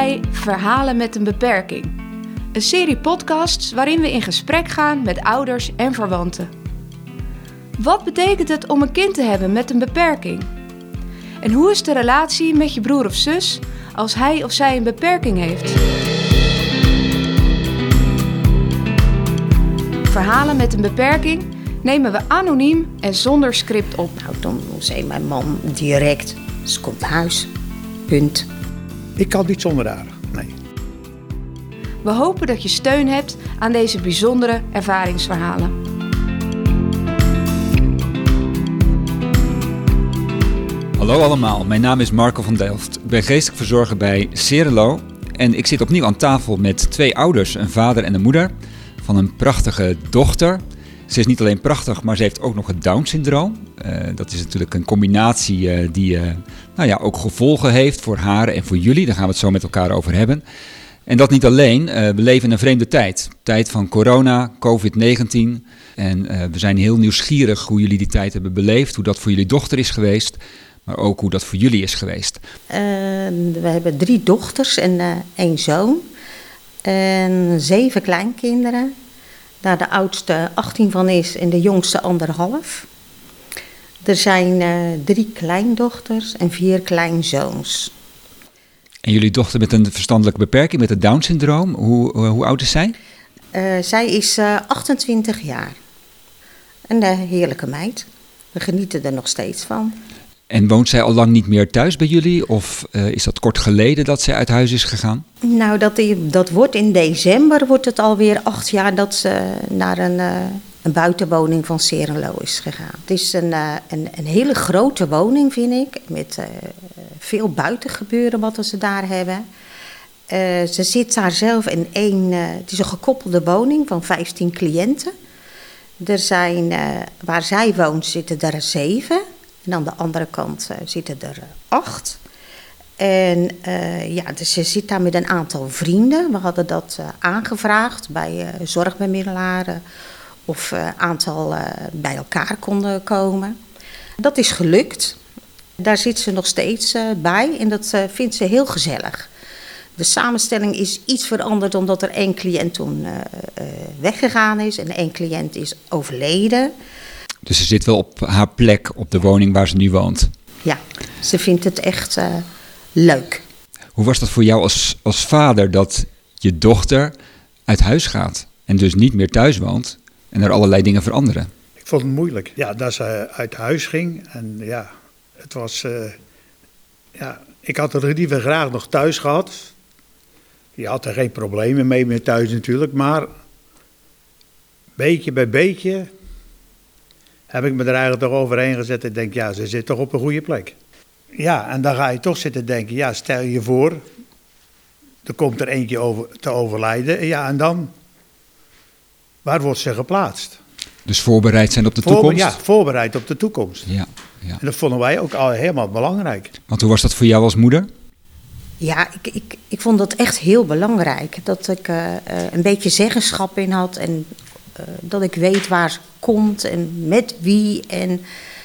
bij Verhalen met een beperking. Een serie podcasts waarin we in gesprek gaan met ouders en verwanten. Wat betekent het om een kind te hebben met een beperking? En hoe is de relatie met je broer of zus als hij of zij een beperking heeft? Verhalen met een beperking nemen we anoniem en zonder script op. Nou, dan zei mijn man direct, ze komt naar huis. Punt. Ik kan niet zonder haar, nee. We hopen dat je steun hebt aan deze bijzondere ervaringsverhalen. Hallo allemaal, mijn naam is Marco van Delft. Ik ben geestelijk verzorger bij Cerelo en ik zit opnieuw aan tafel met twee ouders, een vader en een moeder, van een prachtige dochter. Ze is niet alleen prachtig, maar ze heeft ook nog het Down-syndroom. Uh, dat is natuurlijk een combinatie uh, die uh, nou ja, ook gevolgen heeft voor haar en voor jullie. Daar gaan we het zo met elkaar over hebben. En dat niet alleen. we leven in een vreemde tijd. Tijd van corona, COVID-19. En we zijn heel nieuwsgierig hoe jullie die tijd hebben beleefd. Hoe dat voor jullie dochter is geweest. Maar ook hoe dat voor jullie is geweest. we hebben drie dochters en één zoon. En zeven kleinkinderen. Daar de oudste 18 van is en de jongste anderhalf. Er zijn uh, drie kleindochters en vier kleinzoons. En jullie dochter met een verstandelijke beperking, met het Down-syndroom, hoe, hoe, hoe, oud is zij? Uh, zij is uh, 28 jaar. Een heerlijke meid. We genieten er nog steeds van. En woont zij al lang niet meer thuis bij jullie? Of uh, is dat kort geleden dat zij uit huis is gegaan? Nou, dat, dat wordt in december wordt het alweer acht jaar dat ze naar een, uh, een buitenwoning van Serenlo is gegaan. Het is een, uh, een, een, hele grote woning, vind ik. Met veel buitengebeuren wat ze daar hebben. ze zit daar zelf in één... het is een gekoppelde woning van 15 cliënten. Er zijn, waar zij woont zitten er zeven... En aan de andere kant uh, zitten er uh, acht. En uh, ja, dus ze zit daar met een aantal vrienden. We hadden dat aangevraagd bij zorgbemiddelaren of een aantal bij elkaar konden komen. Dat is gelukt. Daar zit ze nog steeds bij en dat vindt ze heel gezellig. De samenstelling is iets veranderd omdat er één cliënt toen weggegaan is en één cliënt is overleden. Dus ze zit wel op haar plek op de woning waar ze nu woont. Ja, ze vindt het echt uh, leuk. Hoe was dat voor jou als, als vader dat je dochter uit huis gaat en dus niet meer thuis woont en er allerlei dingen veranderen? Ik vond het moeilijk. Ja, dat ze uit huis ging en ja, het was. Uh, ja, ik had er liever graag nog thuis gehad. Je had er geen problemen mee meer thuis natuurlijk, maar beetje bij beetje heb ik me er eigenlijk toch overheen gezet en denk, ja, ze zit toch op een goede plek. Ja, en dan ga je toch zitten denken, ja, stel je voor, er komt er eentje over, te overlijden, ja, en dan, waar wordt ze geplaatst? Dus voorbereid zijn op de toekomst? Ja, voorbereid op de toekomst. Ja, ja. En dat vonden wij ook al helemaal belangrijk. Want hoe was dat voor jou als moeder? Ja, ik, ik, ik vond dat echt heel belangrijk. Dat ik uh, een beetje zeggenschap in had en uh, dat ik weet waar ze komt en met wie. En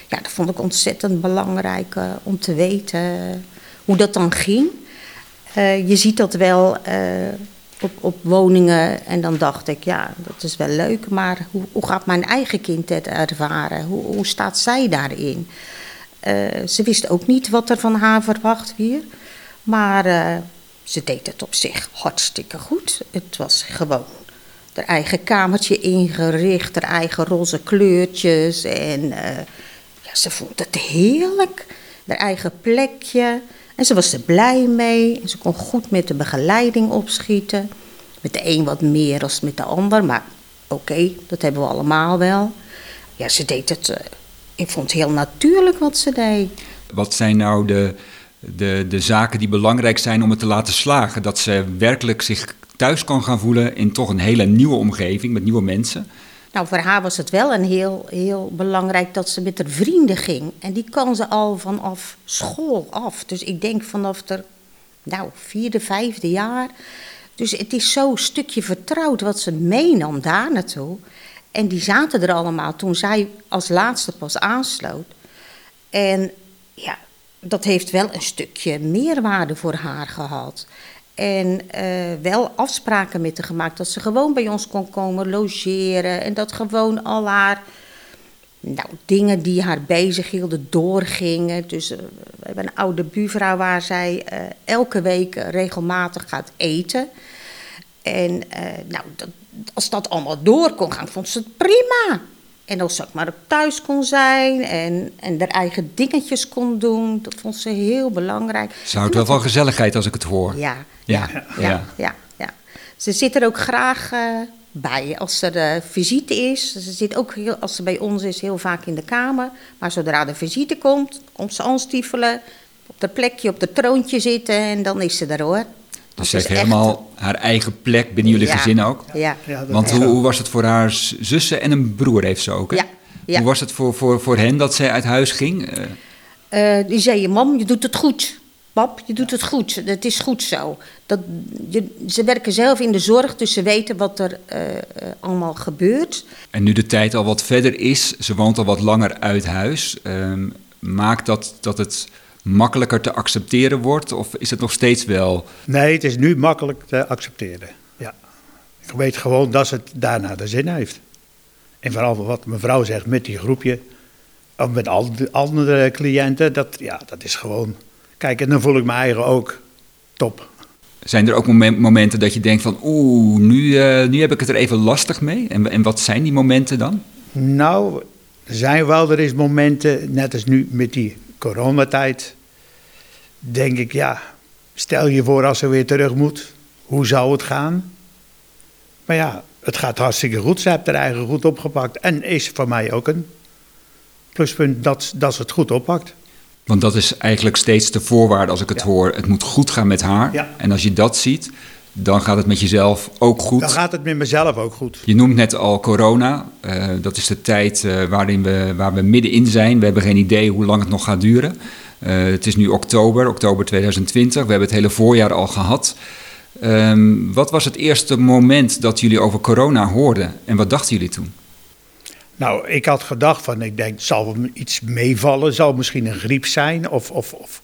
ja, dat vond ik ontzettend belangrijk uh, om te weten hoe dat dan ging. Uh, je ziet dat wel op, op woningen en dan dacht ik, ja, dat is wel leuk, maar hoe, hoe gaat mijn eigen kind het ervaren? Hoe, hoe staat zij daarin? ze wist ook niet wat er van haar verwacht werd, maar ze deed het op zich hartstikke goed. Het was gewoon haar eigen kamertje ingericht, haar eigen roze kleurtjes. En uh, ja, ze vond het heerlijk. Haar eigen plekje. En ze was er blij mee. En ze kon goed met de begeleiding opschieten. Met de een wat meer dan met de ander. Maar oké, dat hebben we allemaal wel. Ja, ze deed het. Uh, ik vond het heel natuurlijk wat ze deed. Wat zijn nou de, de, de zaken die belangrijk zijn om het te laten slagen? Dat ze werkelijk zich thuis kan gaan voelen in toch een hele nieuwe omgeving met nieuwe mensen. Nou, voor haar was het wel een heel, heel belangrijk dat ze met haar vrienden ging. En die kan ze al vanaf school af. Dus ik denk vanaf de nou, vierde, vijfde jaar. Dus het is zo'n stukje vertrouwd wat ze meenam daar naartoe. En die zaten er allemaal toen zij als laatste pas aansloot. En ja, dat heeft wel een stukje meerwaarde voor haar gehad. En eh, wel afspraken met haar gemaakt dat ze gewoon bij ons kon komen logeren. En dat gewoon al haar nou, dingen die haar bezighielden doorgingen. Dus uh, we hebben een oude buurvrouw waar zij uh, elke week regelmatig gaat eten. En nou, dat, als dat allemaal door kon gaan, vond ze het prima. En als ze ook maar op thuis kon zijn en, en haar eigen dingetjes kon doen, dat vond ze heel belangrijk. Ze houdt wel van gezelligheid als ik het hoor. Ja, ja, ja. ja, ja, ja. Ze zit er ook graag uh, bij als er uh, visite is. Ze zit ook, heel, als ze bij ons is, heel vaak in de kamer. Maar zodra de visite komt, komt ze aanstiefelen, op haar plekje, op het troontje zitten en dan is ze er hoor. Dus ze heeft helemaal echt... haar eigen plek binnen jullie ja. gezin ook? Ja. Want is hoe, hoe was het voor haar zussen en een broer heeft ze ook? Hè? Ja, ja. Hoe was het voor, voor, voor hen dat zij uit huis ging? Eh, Uh, die zei je, mam, je doet het goed. Pap, je doet het goed. Het is goed zo. Dat, je, ze werken zelf in de zorg, dus ze weten wat er uh, uh, allemaal gebeurt. en nu de tijd al wat verder is, ze woont al wat langer uit huis. ehm, maakt dat dat het makkelijker te accepteren wordt? Of is het nog steeds wel... Nee, het is nu makkelijk te accepteren. Ja. Ik weet gewoon dat het daarna de zin heeft. En vooral wat mevrouw zegt met die groepje, of met al de andere cliënten, dat, ja, dat is gewoon. Kijk, en dan voel ik me eigen ook top. Zijn er ook momen- momenten dat je denkt van... oeh, nu, eh, nu heb ik het er even lastig mee? En, en wat zijn die momenten dan? Nou, er zijn wel er is momenten, net als nu met die coronatijd, denk ik, ja, stel je voor als ze weer terug moet, hoe zou het gaan? Maar ja, het gaat hartstikke goed. Ze heeft haar eigen goed opgepakt. En is voor mij ook een pluspunt dat, dat ze het goed oppakt. Want dat is eigenlijk steeds de voorwaarde als ik het Ja. hoor. Het moet goed gaan met haar. Ja. En als je dat ziet, dan gaat het met jezelf ook goed. Dan gaat het met mezelf ook goed. Je noemt net al corona. Eh, dat is de tijd eh, waarin we, waar we middenin zijn. We hebben geen idee hoe lang het nog gaat duren. Eh, het is nu oktober, oktober 2020. We hebben het hele voorjaar al gehad. Ehm, wat was het eerste moment dat jullie over corona hoorden? En wat dachten jullie toen? Nou, ik had gedacht van, ik denk, zal er iets meevallen? Zal misschien een griep zijn? Of, of, of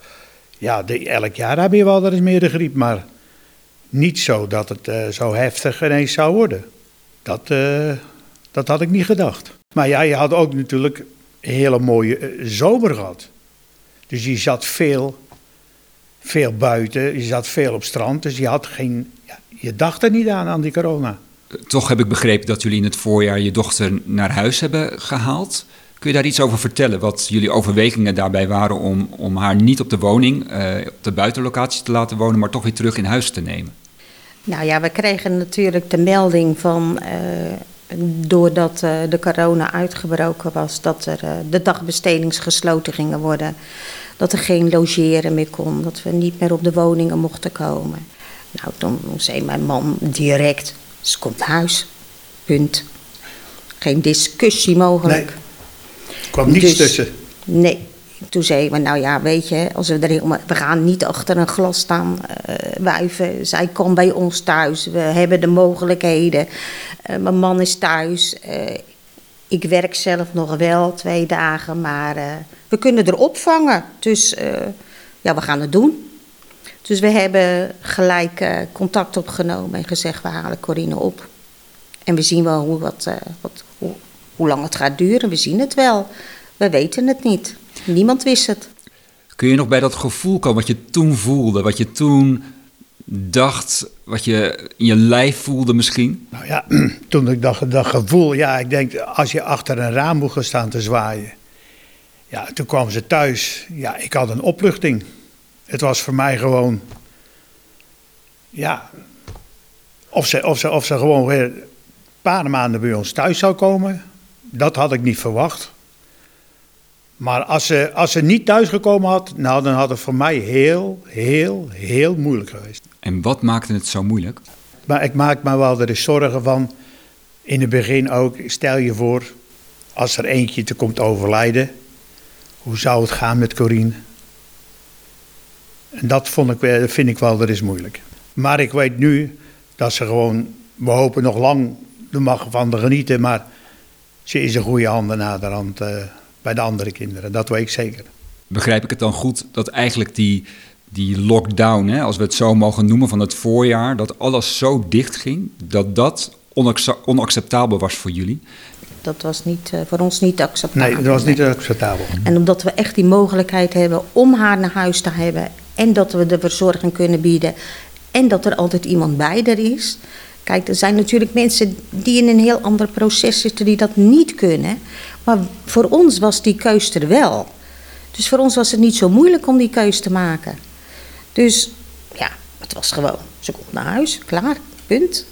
ja, de, elk jaar heb je wel er eens meer de griep, maar niet zo dat het eh, zo heftig ineens zou worden. Dat, eh, dat had ik niet gedacht. Maar ja, je had ook natuurlijk een hele mooie eh, zomer gehad. Dus je zat veel, veel buiten, je zat veel op strand, dus je had geen, ja, je dacht er niet aan, aan die corona. Toch heb ik begrepen dat jullie in het voorjaar je dochter naar huis hebben gehaald. Kun je daar iets over vertellen? Wat jullie overwegingen daarbij waren om, om haar niet op de woning, op de buitenlocatie te laten wonen, maar toch weer terug in huis te nemen? Nou ja, we kregen natuurlijk de melding van, uh, doordat uh, de corona uitgebroken was, dat er uh, de dagbestedings gesloten gingen worden. Dat er geen logeren meer kon, dat we niet meer op de woningen mochten komen. Nou, toen zei mijn man direct, ze komt huis. Punt. Geen discussie mogelijk. Nee, er kwam niets Dus- tussen. Nee. Toen zei maar nou ja, weet je, als we, er helemaal, we gaan niet achter een glas staan uh, wuiven. Zij komt bij ons thuis. We hebben de mogelijkheden. Uh, mijn man is thuis. Uh, ik werk zelf nog wel twee dagen, maar we kunnen er opvangen. Dus ja, we gaan het doen. Dus we hebben gelijk contact opgenomen en gezegd, we halen Corine op. En we zien wel hoe, wat, wat, hoe lang het gaat duren. We zien het wel. We weten het niet. Niemand wist het. Kun je nog bij dat gevoel komen wat je toen voelde, wat je toen dacht, wat je in je lijf voelde misschien? Nou ja, toen ik dat, dat gevoel, ja, ik denk als je achter een raam moet gaan staan te zwaaien. Ja, toen kwam ze thuis. Ja, ik had een opluchting. Het was voor mij gewoon, ja, of ze, of ze, of ze gewoon weer een paar maanden bij ons thuis zou komen. Dat had ik niet verwacht. Maar als ze, als ze niet thuisgekomen had, nou, dan had het voor mij heel, heel, heel moeilijk geweest. En wat maakte het zo moeilijk? Maar ik maak me wel er eens zorgen van, in het begin ook, stel je voor, als er eentje te komt overlijden, hoe zou het gaan met Corine? En dat vond ik, vind ik wel er is moeilijk. Maar ik weet nu dat ze gewoon, we hopen nog lang, er mag van de genieten, maar ze is een goede handen naderhand uh, bij de andere kinderen, dat weet ik zeker. Begrijp ik het dan goed dat eigenlijk die die lockdown, hè, als we het zo mogen noemen, van het voorjaar, dat alles zo dicht ging, dat dat onacceptabel was voor jullie? Dat was niet, uh, voor ons niet acceptabel. Nee, dat was niet acceptabel. En omdat we echt die mogelijkheid hebben om haar naar huis te hebben en dat we de verzorging kunnen bieden en dat er altijd iemand bij er is. Kijk, er zijn natuurlijk mensen die in een heel ander proces zitten die dat niet kunnen. Maar voor ons was die keus er wel. Dus voor ons was het niet zo moeilijk om die keus te maken. Dus ja, het was gewoon, ze komt naar huis, klaar, punt.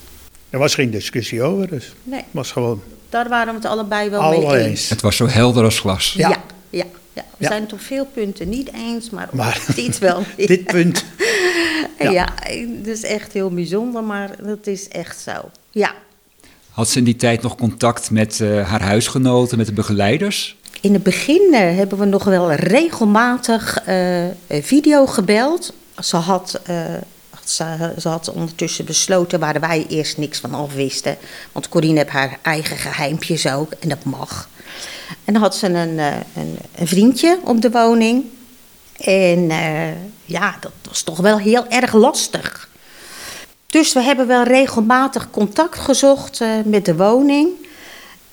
Er was geen discussie over, dus nee. het was gewoon... Daar waren we het allebei wel mee eens. Het was zo helder als glas. Ja, ja, ja. We zijn het op veel punten niet eens, maar, maar dit wel. dit punt. ja. ja, het is echt heel bijzonder, maar dat is echt zo. Ja. Had ze in die tijd nog contact met uh, haar huisgenoten, met de begeleiders? In het begin uh, hebben we nog wel regelmatig uh, video gebeld. Ze had, ze, ze, had ondertussen besloten waar wij eerst niks van af wisten. Want Corine heeft haar eigen geheimpjes ook en dat mag. En dan had ze een, een, een vriendje op de woning. En ja, dat was toch wel heel erg lastig. Dus we hebben wel regelmatig contact gezocht uh, met de woning.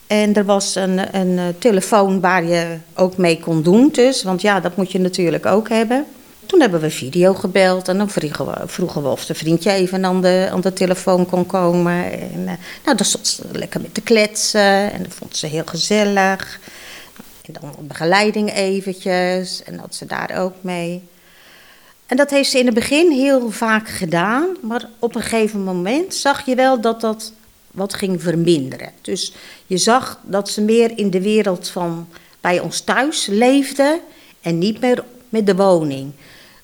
En er was een, een eh, telefoon waar je ook mee kon doen dus. Want ja, dat moet je natuurlijk ook hebben. Toen hebben we video gebeld en dan vroegen we, vroegen we of de vriendje even aan de, aan de telefoon kon komen. En, uh, nou, dan stond ze lekker met te kletsen en dat vond ze heel gezellig. En dan begeleiding eventjes en dat ze daar ook mee. En dat heeft ze in het begin heel vaak gedaan, maar op een gegeven moment zag je wel dat dat wat ging verminderen. Dus je zag dat ze meer in de wereld van bij ons thuis leefde en niet meer met de woning.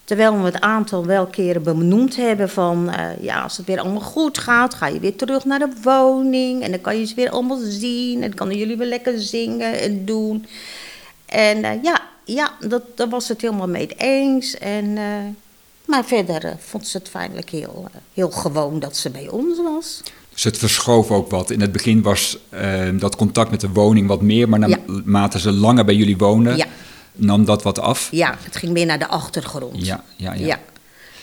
Terwijl we het aantal wel keren benoemd hebben van, uh, ja, als het weer allemaal goed gaat, ga je weer terug naar de woning en dan kan je ze weer allemaal zien en dan kunnen jullie weer lekker zingen en doen. En uh, ja, ja, dat, daar was het helemaal mee eens. En, uh, maar verder uh, vond ze het feitelijk heel, uh, heel gewoon dat ze bij ons was. Dus het verschoof ook wat. In het begin was dat contact met de woning wat meer, maar naarmate ja. ze langer bij jullie woonden, ja. nam dat wat af? Ja, het ging meer naar de achtergrond. Ja, ja, ja. ja.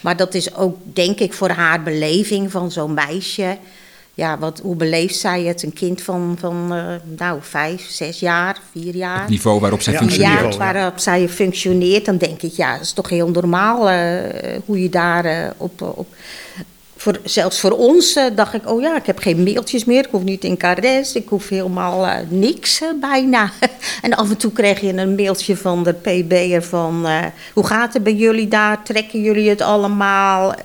Maar dat is ook, denk ik, voor haar beleving van zo'n meisje ja, wat, hoe beleeft zij het? Een kind van, van uh, nou, vijf, zes jaar, vier jaar. Het niveau waarop zij ja, functioneert. Ja, waarop zij functioneert, dan denk ik, ja, dat is toch heel normaal uh, hoe je daar uh, op, op voor, zelfs voor ons dacht ik, oh ja, ik heb geen mailtjes meer. Ik hoef niet in Cares, ik hoef helemaal uh, niks uh, bijna. en af en toe kreeg je een mailtje van de PB'er van... Uh, hoe gaat het bij jullie daar? Trekken jullie het allemaal?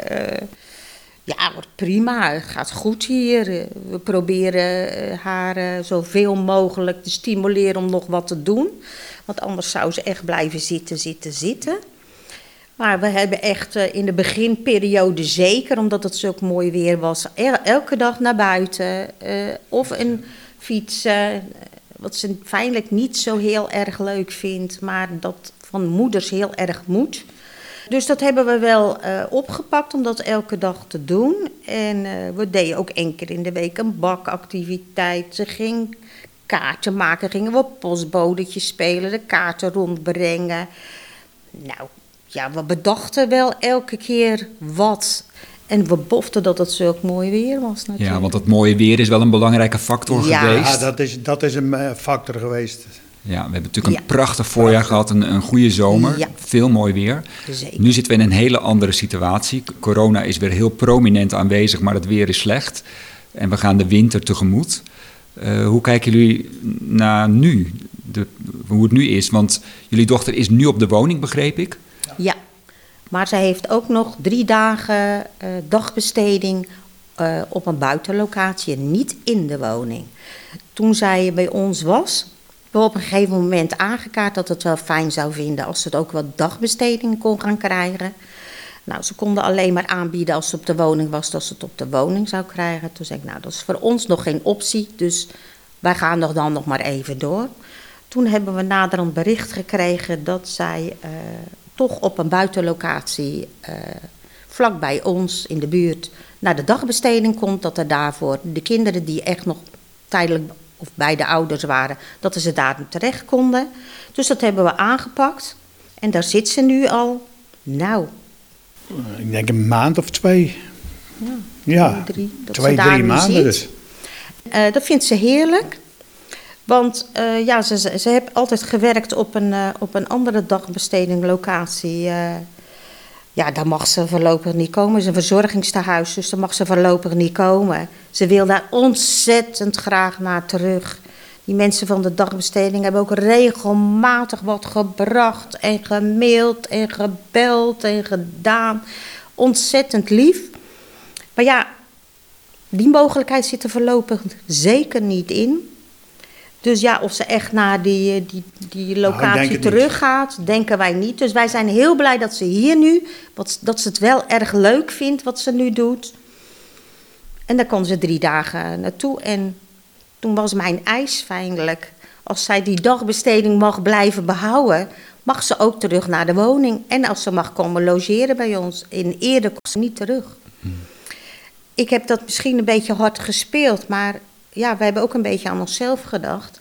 Ja, wordt prima. Het gaat goed hier. We proberen eh, haar eh, zoveel mogelijk te stimuleren om nog wat te doen. Want anders zou ze echt blijven zitten, zitten, zitten. Maar we hebben echt eh, in de beginperiode zeker, omdat het zo mooi weer was, elke dag naar buiten. of een fietsen, wat ze feitelijk niet zo heel erg leuk vindt, maar dat van moeders heel erg moet. Dus dat hebben we wel uh, opgepakt om dat elke dag te doen. En uh, we deden ook één keer in de week een bakactiviteit. Ze ging kaarten maken, gingen we postbodetjes spelen, de kaarten rondbrengen. Nou, ja, we bedachten wel elke keer wat. En we boften dat het zulk mooi weer was natuurlijk. Ja, want dat mooie weer is wel een belangrijke factor ja. geweest. Ja, dat is, dat is een eh, factor geweest. Ja, we hebben natuurlijk een prachtig voorjaar gehad, een, een goede zomer, ja. veel mooi weer. Zeker. Nu zitten we in een hele andere situatie. Corona is weer heel prominent aanwezig, maar het weer is slecht. En we gaan de winter tegemoet. Uh, hoe kijken jullie naar nu, de, hoe het nu is? Want jullie dochter is nu op de woning, begreep ik? Ja, maar zij heeft ook nog drie dagen uh, dagbesteding uh, op een buitenlocatie en niet in de woning. Toen zij bij ons was, we op een gegeven moment aangekaart dat het wel fijn zou vinden als ze het ook wat dagbesteding kon gaan krijgen. Nou, ze konden alleen maar aanbieden als ze op de woning was, dat ze het op de woning zou krijgen. Toen zei ik, nou, dat is voor ons nog geen optie, dus wij gaan nog dan nog maar even door. Toen hebben we naderhand bericht gekregen dat zij uh, toch op een buitenlocatie uh, vlak bij ons in de buurt naar de dagbesteding komt. Dat er daarvoor de kinderen die echt nog tijdelijk of beide ouders waren, dat ze daar terecht konden. Dus dat hebben we aangepakt. En daar zit ze nu al, nou, Ik denk een maand of twee. Ja, Ja, twee, drie, dat twee, ze daar drie maanden zit. dus. Eh, dat vindt ze heerlijk. Want eh, ja, ze, ze, ze heeft altijd gewerkt op een, eh, op een andere dagbesteding locatie. Ja, daar mag ze voorlopig niet komen. Het is een verzorgingstehuis, dus daar mag ze voorlopig niet komen. Ze wil daar ontzettend graag naar terug. Die mensen van de dagbesteding hebben ook regelmatig wat gebracht en gemaild en gebeld en gedaan. Ontzettend lief. Maar ja, die mogelijkheid zit er voorlopig zeker niet in. Dus ja, of ze echt naar die, eh, die, die Nou, locatie niet. teruggaat, denken wij niet. Dus wij zijn heel blij dat ze hier nu, wat, dat ze het wel erg leuk vindt wat ze nu doet. En daar kon ze drie dagen naartoe. En toen was mijn eis feindelijk. Als zij die dagbesteding mag blijven behouden, mag ze ook terug naar de woning. En als ze mag komen logeren bij ons. In eerder komt ze niet terug. Ik heb dat misschien een beetje hard gespeeld, maar ja, we hebben ook een beetje aan onszelf gedacht.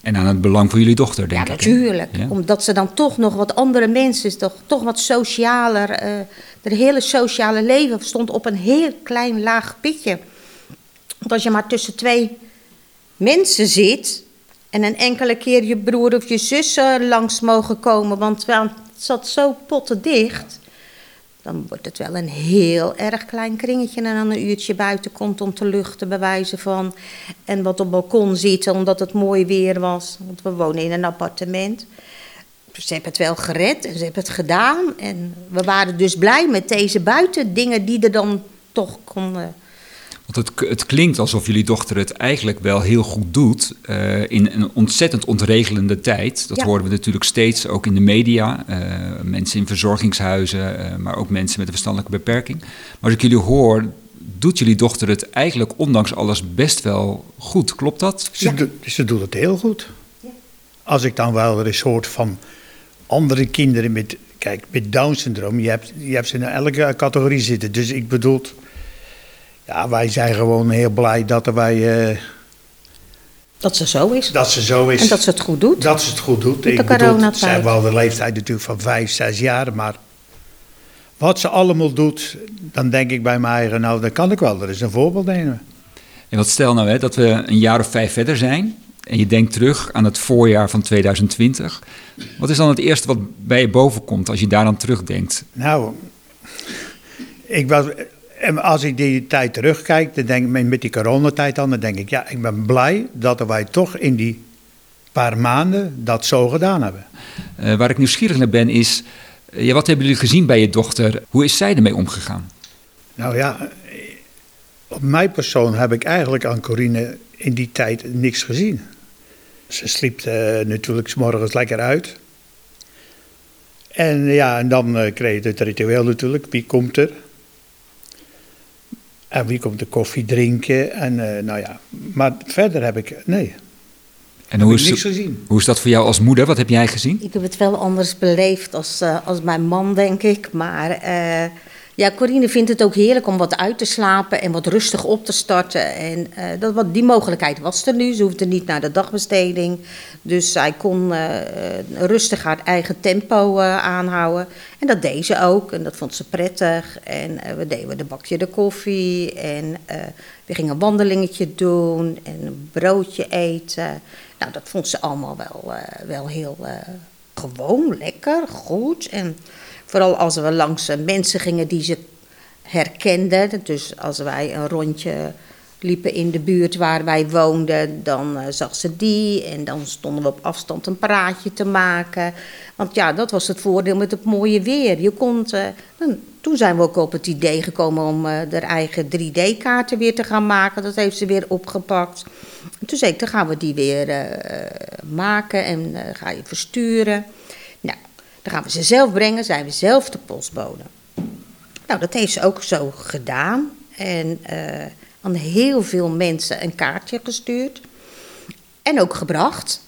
En aan het belang van jullie dochter, denk ja, ik. natuurlijk. Ja? Omdat ze dan toch nog wat andere mensen is, toch, toch wat socialer. eh het hele sociale leven stond op een heel klein laag pitje. Want als je maar tussen twee mensen zit en een enkele keer je broer of je zus langs mogen komen, want het zat zo pottendicht. Dan wordt het wel een heel erg klein kringetje en dan een uurtje buiten komt om te luchten, bij wijze van. En wat op balkon zitten, omdat het mooi weer was. Want we wonen in een appartement. Dus ze hebben het wel gered en ze hebben het gedaan. En we waren dus blij met deze buitendingen die er dan toch konden. Want het, het klinkt alsof jullie dochter het eigenlijk wel heel goed doet eh, in een ontzettend ontregelende tijd. Dat Ja. horen we natuurlijk steeds ook in de media. eh, mensen in verzorgingshuizen, eh, maar ook mensen met een verstandelijke beperking. Maar als ik jullie hoor, doet jullie dochter het eigenlijk ondanks alles best wel goed. Klopt dat? Ze, doet- ze doet het heel goed. Als ik dan wel eens hoort van andere kinderen met, kijk, met Down-syndroom, je hebt, je hebt ze in elke categorie zitten. Dus ik bedoel, ja, wij zijn gewoon heel blij dat, er wij, eh, Dat ze zo is. dat ze zo is. En dat ze het goed doet. Dat ze het goed doet. de ik bedoel, ze hebben wel de leeftijd natuurlijk van vijf, zes jaar, maar wat ze allemaal doet, dan denk ik bij mij eigen, nou, dan kan ik wel er eens een voorbeeld nemen. En wat stel nou hè, dat we een jaar of vijf verder zijn en je denkt terug aan het voorjaar van 2020. Wat is dan het eerste wat bij je boven komt als je daaraan terugdenkt? Nou, ik was, en als ik die tijd terugkijk, dan denk ik met- die coronatijd dan, dan denk ik, ja, ik ben blij dat wij toch in die paar maanden dat zo gedaan hebben. Eh, waar ik nieuwsgierig naar ben is, eh, ja, wat hebben jullie gezien bij je dochter? Hoe is zij ermee omgegaan? Nou ja, op mijn persoon heb ik eigenlijk aan Corine in die tijd niks gezien. Ze sliep eh, natuurlijk 's morgens lekker uit. En ja, en dan kreeg je het ritueel natuurlijk. Wie komt er? En wie komt de koffie drinken? En eh, nou ja, maar verder heb ik, nee, En hoe is, niks gezien. hoe is dat voor jou als moeder? Wat heb jij gezien? Ik heb het wel anders beleefd als, eh, als mijn man, denk ik. Maar eh, ja, Corine vindt het ook heerlijk om wat uit te slapen en wat rustig op te starten. En eh, dat, wat, die mogelijkheid was er nu. Ze hoefde niet naar de dagbesteding. Dus zij kon eh, rustig haar eigen tempo eh, aanhouden. En dat deed ze ook. En dat vond ze prettig. En we deden de bakje de koffie. En we gingen een wandelingetje doen. En een broodje eten. Nou, dat vond ze allemaal wel, wel heel gewoon, lekker, goed. En vooral als we langs eh, mensen gingen die ze herkenden. Dus als wij een rondje liepen in de buurt waar wij woonden, dan eh, zag ze die. En dan stonden we op afstand een praatje te maken. Want ja, dat was het voordeel met het mooie weer. Je kon, eh, toen zijn we ook op het idee gekomen om haar eigen 3D-kaarten weer te gaan maken. Dat heeft ze weer opgepakt. En toen zei ik, dan gaan we die weer maken en ga je versturen. Dan gaan we ze zelf brengen, zijn we zelf de postbode. Nou, dat heeft ze ook zo gedaan. En eh, aan heel veel mensen een kaartje gestuurd. En ook gebracht.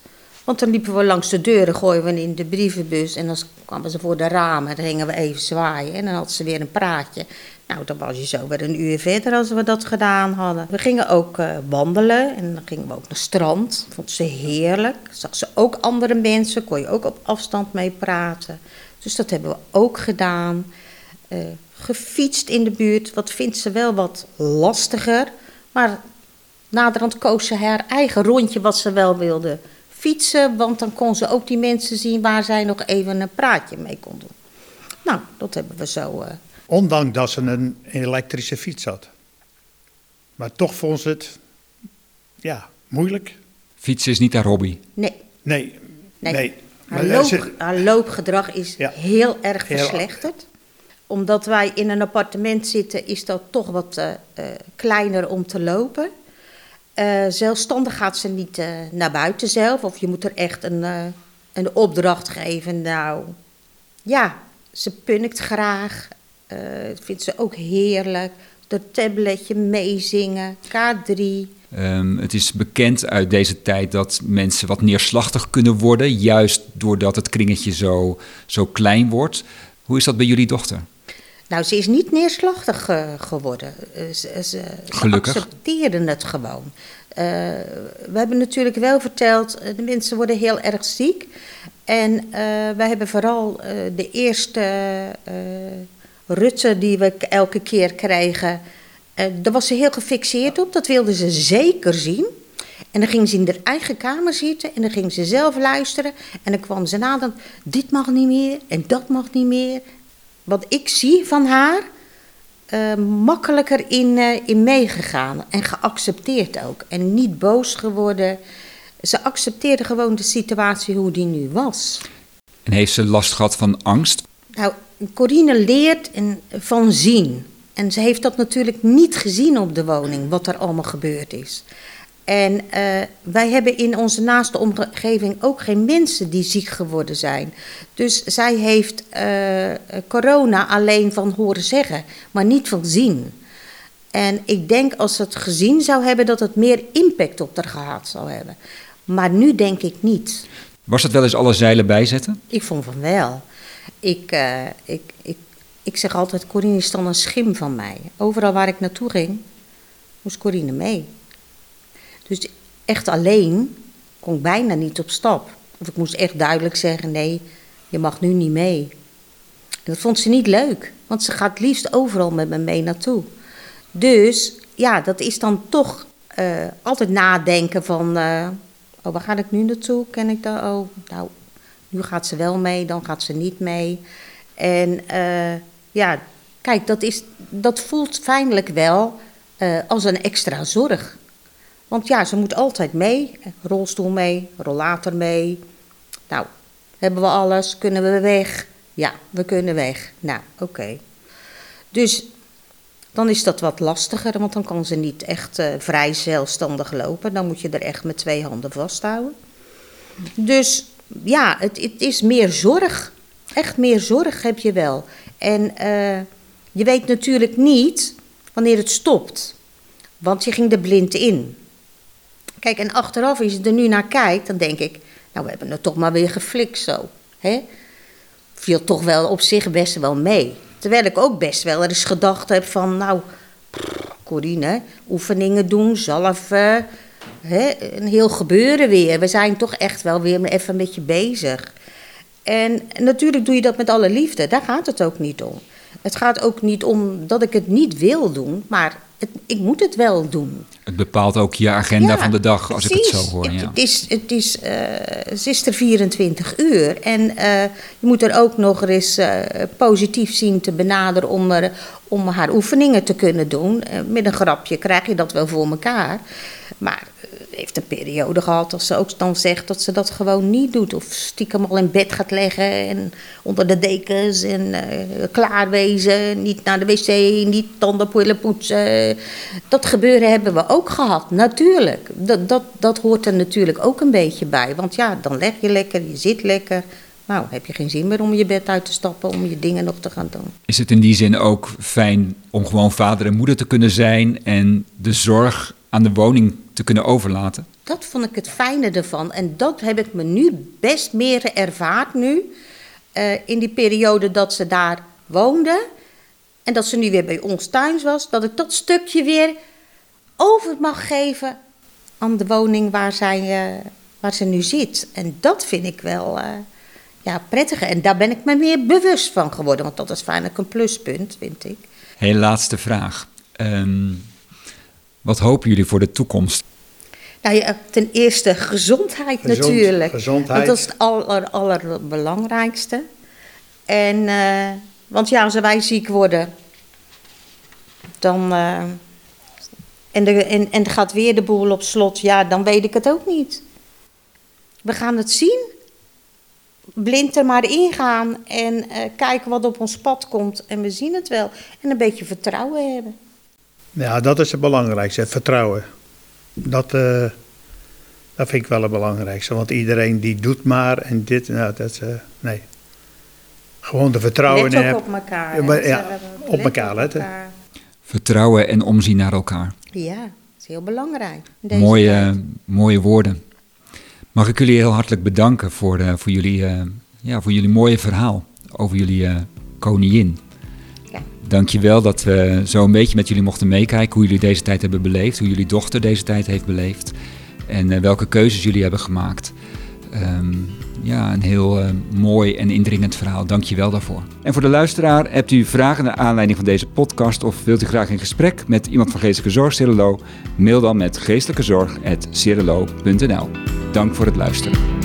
Want dan liepen we langs de deuren, gooien we in de brievenbus. En dan kwamen ze voor de ramen, dan gingen we even zwaaien. En dan had ze weer een praatje. Nou, dan was je zo weer een uur verder als we dat gedaan hadden. We gingen ook eh, wandelen en dan gingen we ook naar strand. Vond ze heerlijk. Zag ze ook andere mensen, kon je ook op afstand mee praten. Dus dat hebben we ook gedaan. eh, gefietst in de buurt. Wat vindt ze wel wat lastiger. Maar naderhand koos ze haar eigen rondje wat ze wel wilde fietsen. Want dan kon ze ook die mensen zien waar zij nog even een praatje mee kon doen. Nou, dat hebben we zo. eh, Ondanks dat ze een elektrische fiets had. Maar toch vond ze het, ja, moeilijk. Fietsen is niet haar hobby. nee, Nee, nee. nee. Haar, loop, ze- haar loopgedrag is Ja. heel erg Heel- verslechterd. Omdat wij in een appartement zitten, is dat toch wat eh, eh, kleiner om te lopen. Eh, zelfstandig gaat ze niet eh, naar buiten zelf. Of je moet er echt een, eh, een opdracht geven. Nou, ja, ze punnikt graag. Eh vindt ze ook heerlijk. Dat tabletje meezingen, K3. Ehm, het is bekend uit deze tijd dat mensen wat neerslachtig kunnen worden, juist doordat het kringetje zo, zo klein wordt. Hoe is dat bij jullie dochter? Nou, ze is niet neerslachtig eh, geworden. Eh, ze, ze, ze Gelukkig. accepteerden het gewoon. We hebben natuurlijk wel verteld, de mensen worden heel erg ziek. En wij hebben vooral de eerste rutten die we elke keer krijgen, eh, daar was ze heel gefixeerd op. Dat wilde ze zeker zien. En dan ging ze in haar eigen kamer zitten en dan ging ze zelf luisteren. En dan kwam ze na, dan, dit mag niet meer en dat mag niet meer. Wat ik zie van haar, eh, makkelijker in, eh, in meegegaan en geaccepteerd ook. En niet boos geworden. Ze accepteerde gewoon de situatie hoe die nu was. En heeft ze last gehad van angst? Nou, Corine leert van zien. En ze heeft dat natuurlijk niet gezien op de woning, wat er allemaal gebeurd is. En eh, wij hebben in onze naaste omgeving ook geen mensen die ziek geworden zijn. Dus zij heeft eh, corona alleen van horen zeggen, maar niet van zien. En ik denk als ze het gezien zou hebben, dat het meer impact op haar gehad zou hebben. Maar nu denk ik niet. Was het wel eens alle zeilen bijzetten? Ik vond van wel. Ik, eh, ik, ik, ik zeg altijd, Corine is dan een schim van mij. Overal waar ik naartoe ging, moest Corine mee. Dus echt alleen kon ik bijna niet op stap. Of ik moest echt duidelijk zeggen, nee, je mag nu niet mee. Dat vond ze niet leuk, want ze gaat liefst overal met me mee naartoe. Dus ja, dat is dan toch eh, altijd nadenken van, eh, oh, waar ga ik nu naartoe? Ken ik dat? Oh, nou, nu gaat ze wel mee, dan gaat ze niet mee. En eh, ja, kijk, dat, is, dat voelt fijnlijk wel eh, als een extra zorg. Want ja, ze moet altijd mee. Rolstoel mee, rollator mee. Nou, hebben we alles? Kunnen we weg? Ja, we kunnen weg. Nou, oké. Dus dan is dat wat lastiger, want dan kan ze niet echt eh, vrij zelfstandig lopen. Dan moet je er echt met twee handen vasthouden. Dus ja, het, het is meer zorg. Echt meer zorg heb je wel. En eh, je weet natuurlijk niet wanneer het stopt. Want je ging er blind in. Kijk, en achteraf, als je er nu naar kijkt, dan denk ik... Nou, we hebben het toch maar weer geflikt zo. Hè? Viel toch wel op zich best wel mee. Terwijl ik ook best wel eens gedacht heb van... Nou, Corine, oefeningen doen, zalven... Hè, een heel gebeuren weer. We zijn toch echt wel weer even een beetje bezig. En natuurlijk doe je dat met alle liefde. Daar gaat het ook niet om. Het gaat ook niet om dat ik het niet wil doen, maar het, ik moet het wel doen. Het bepaalt ook je agenda Ja, van de dag, als ik het zo hoor. Het, Ja. het is, het is, eh, ze is er 24 uur. En eh, je moet er ook nog eens eh, positief zien te benaderen om, er, om haar oefeningen te kunnen doen. Eh, met een grapje krijg je dat wel voor elkaar. Maar eh, heeft een periode gehad dat ze ook dan zegt dat ze dat gewoon niet doet. Of stiekem al in bed gaat leggen en onder de dekens en eh klaar wezen. Niet naar de wc, niet tandenpoelen poetsen. Dat gebeuren hebben we ook gehad, natuurlijk. Dat, dat, dat hoort er natuurlijk ook een beetje bij. Want ja, dan leg je lekker, je zit lekker. Nou, heb je geen zin meer om je bed uit te stappen, om je dingen nog te gaan doen. Is het in die zin ook fijn om gewoon vader en moeder te kunnen zijn en de zorg aan de woning te kunnen overlaten? Dat vond ik het fijne ervan. En dat heb ik me nu best meer ervaard nu. eh, in die periode dat ze daar woonde. En dat ze nu weer bij ons thuis was. Dat ik dat stukje weer over mag geven aan de woning waar, zij, eh, waar ze nu zit. En dat vind ik wel, eh, ja, prettiger. En daar ben ik me meer bewust van geworden. Want dat is vaak een pluspunt, vind ik. Heel laatste vraag. Ehm, wat hopen jullie voor de toekomst? Nou ja, ten eerste gezondheid Gezond- natuurlijk. gezondheid. Want dat is het aller, allerbelangrijkste. En, eh, want ja, als wij ziek worden, dan. eh, en, de, en, en gaat weer de boel op slot, ja, dan weet ik het ook niet. We gaan het zien. Blind er maar ingaan en eh, kijken wat op ons pad komt. En we zien het wel. En een beetje vertrouwen hebben. Ja, dat is het belangrijkste, het vertrouwen. Dat, eh, dat vind ik wel het belangrijkste. Want iedereen die doet maar en dit, nou, dat is, eh, nee. Gewoon de vertrouwen Let in ook heb- op elkaar. Ja, hè. maar- ja, op let elkaar letten. Vertrouwen en omzien naar elkaar. Ja, dat is heel belangrijk. in deze Mooie, tijd. mooie woorden. Mag ik jullie heel hartelijk bedanken voor, eh, voor, jullie, eh, ja, voor jullie mooie verhaal over jullie eh, koningin. Ja. Dankjewel dat we zo een beetje met jullie mochten meekijken hoe jullie deze tijd hebben beleefd, hoe jullie dochter deze tijd heeft beleefd en welke keuzes jullie hebben gemaakt. Ehm, ja, een heel eh, mooi en indringend verhaal. Dankjewel daarvoor. En voor de luisteraar, hebt u vragen naar aanleiding van deze podcast of wilt u graag in gesprek met iemand van Geestelijke Zorg Cirelo? Mail dan met geestelijkezorg.cirelo.nl. Dank voor het luisteren.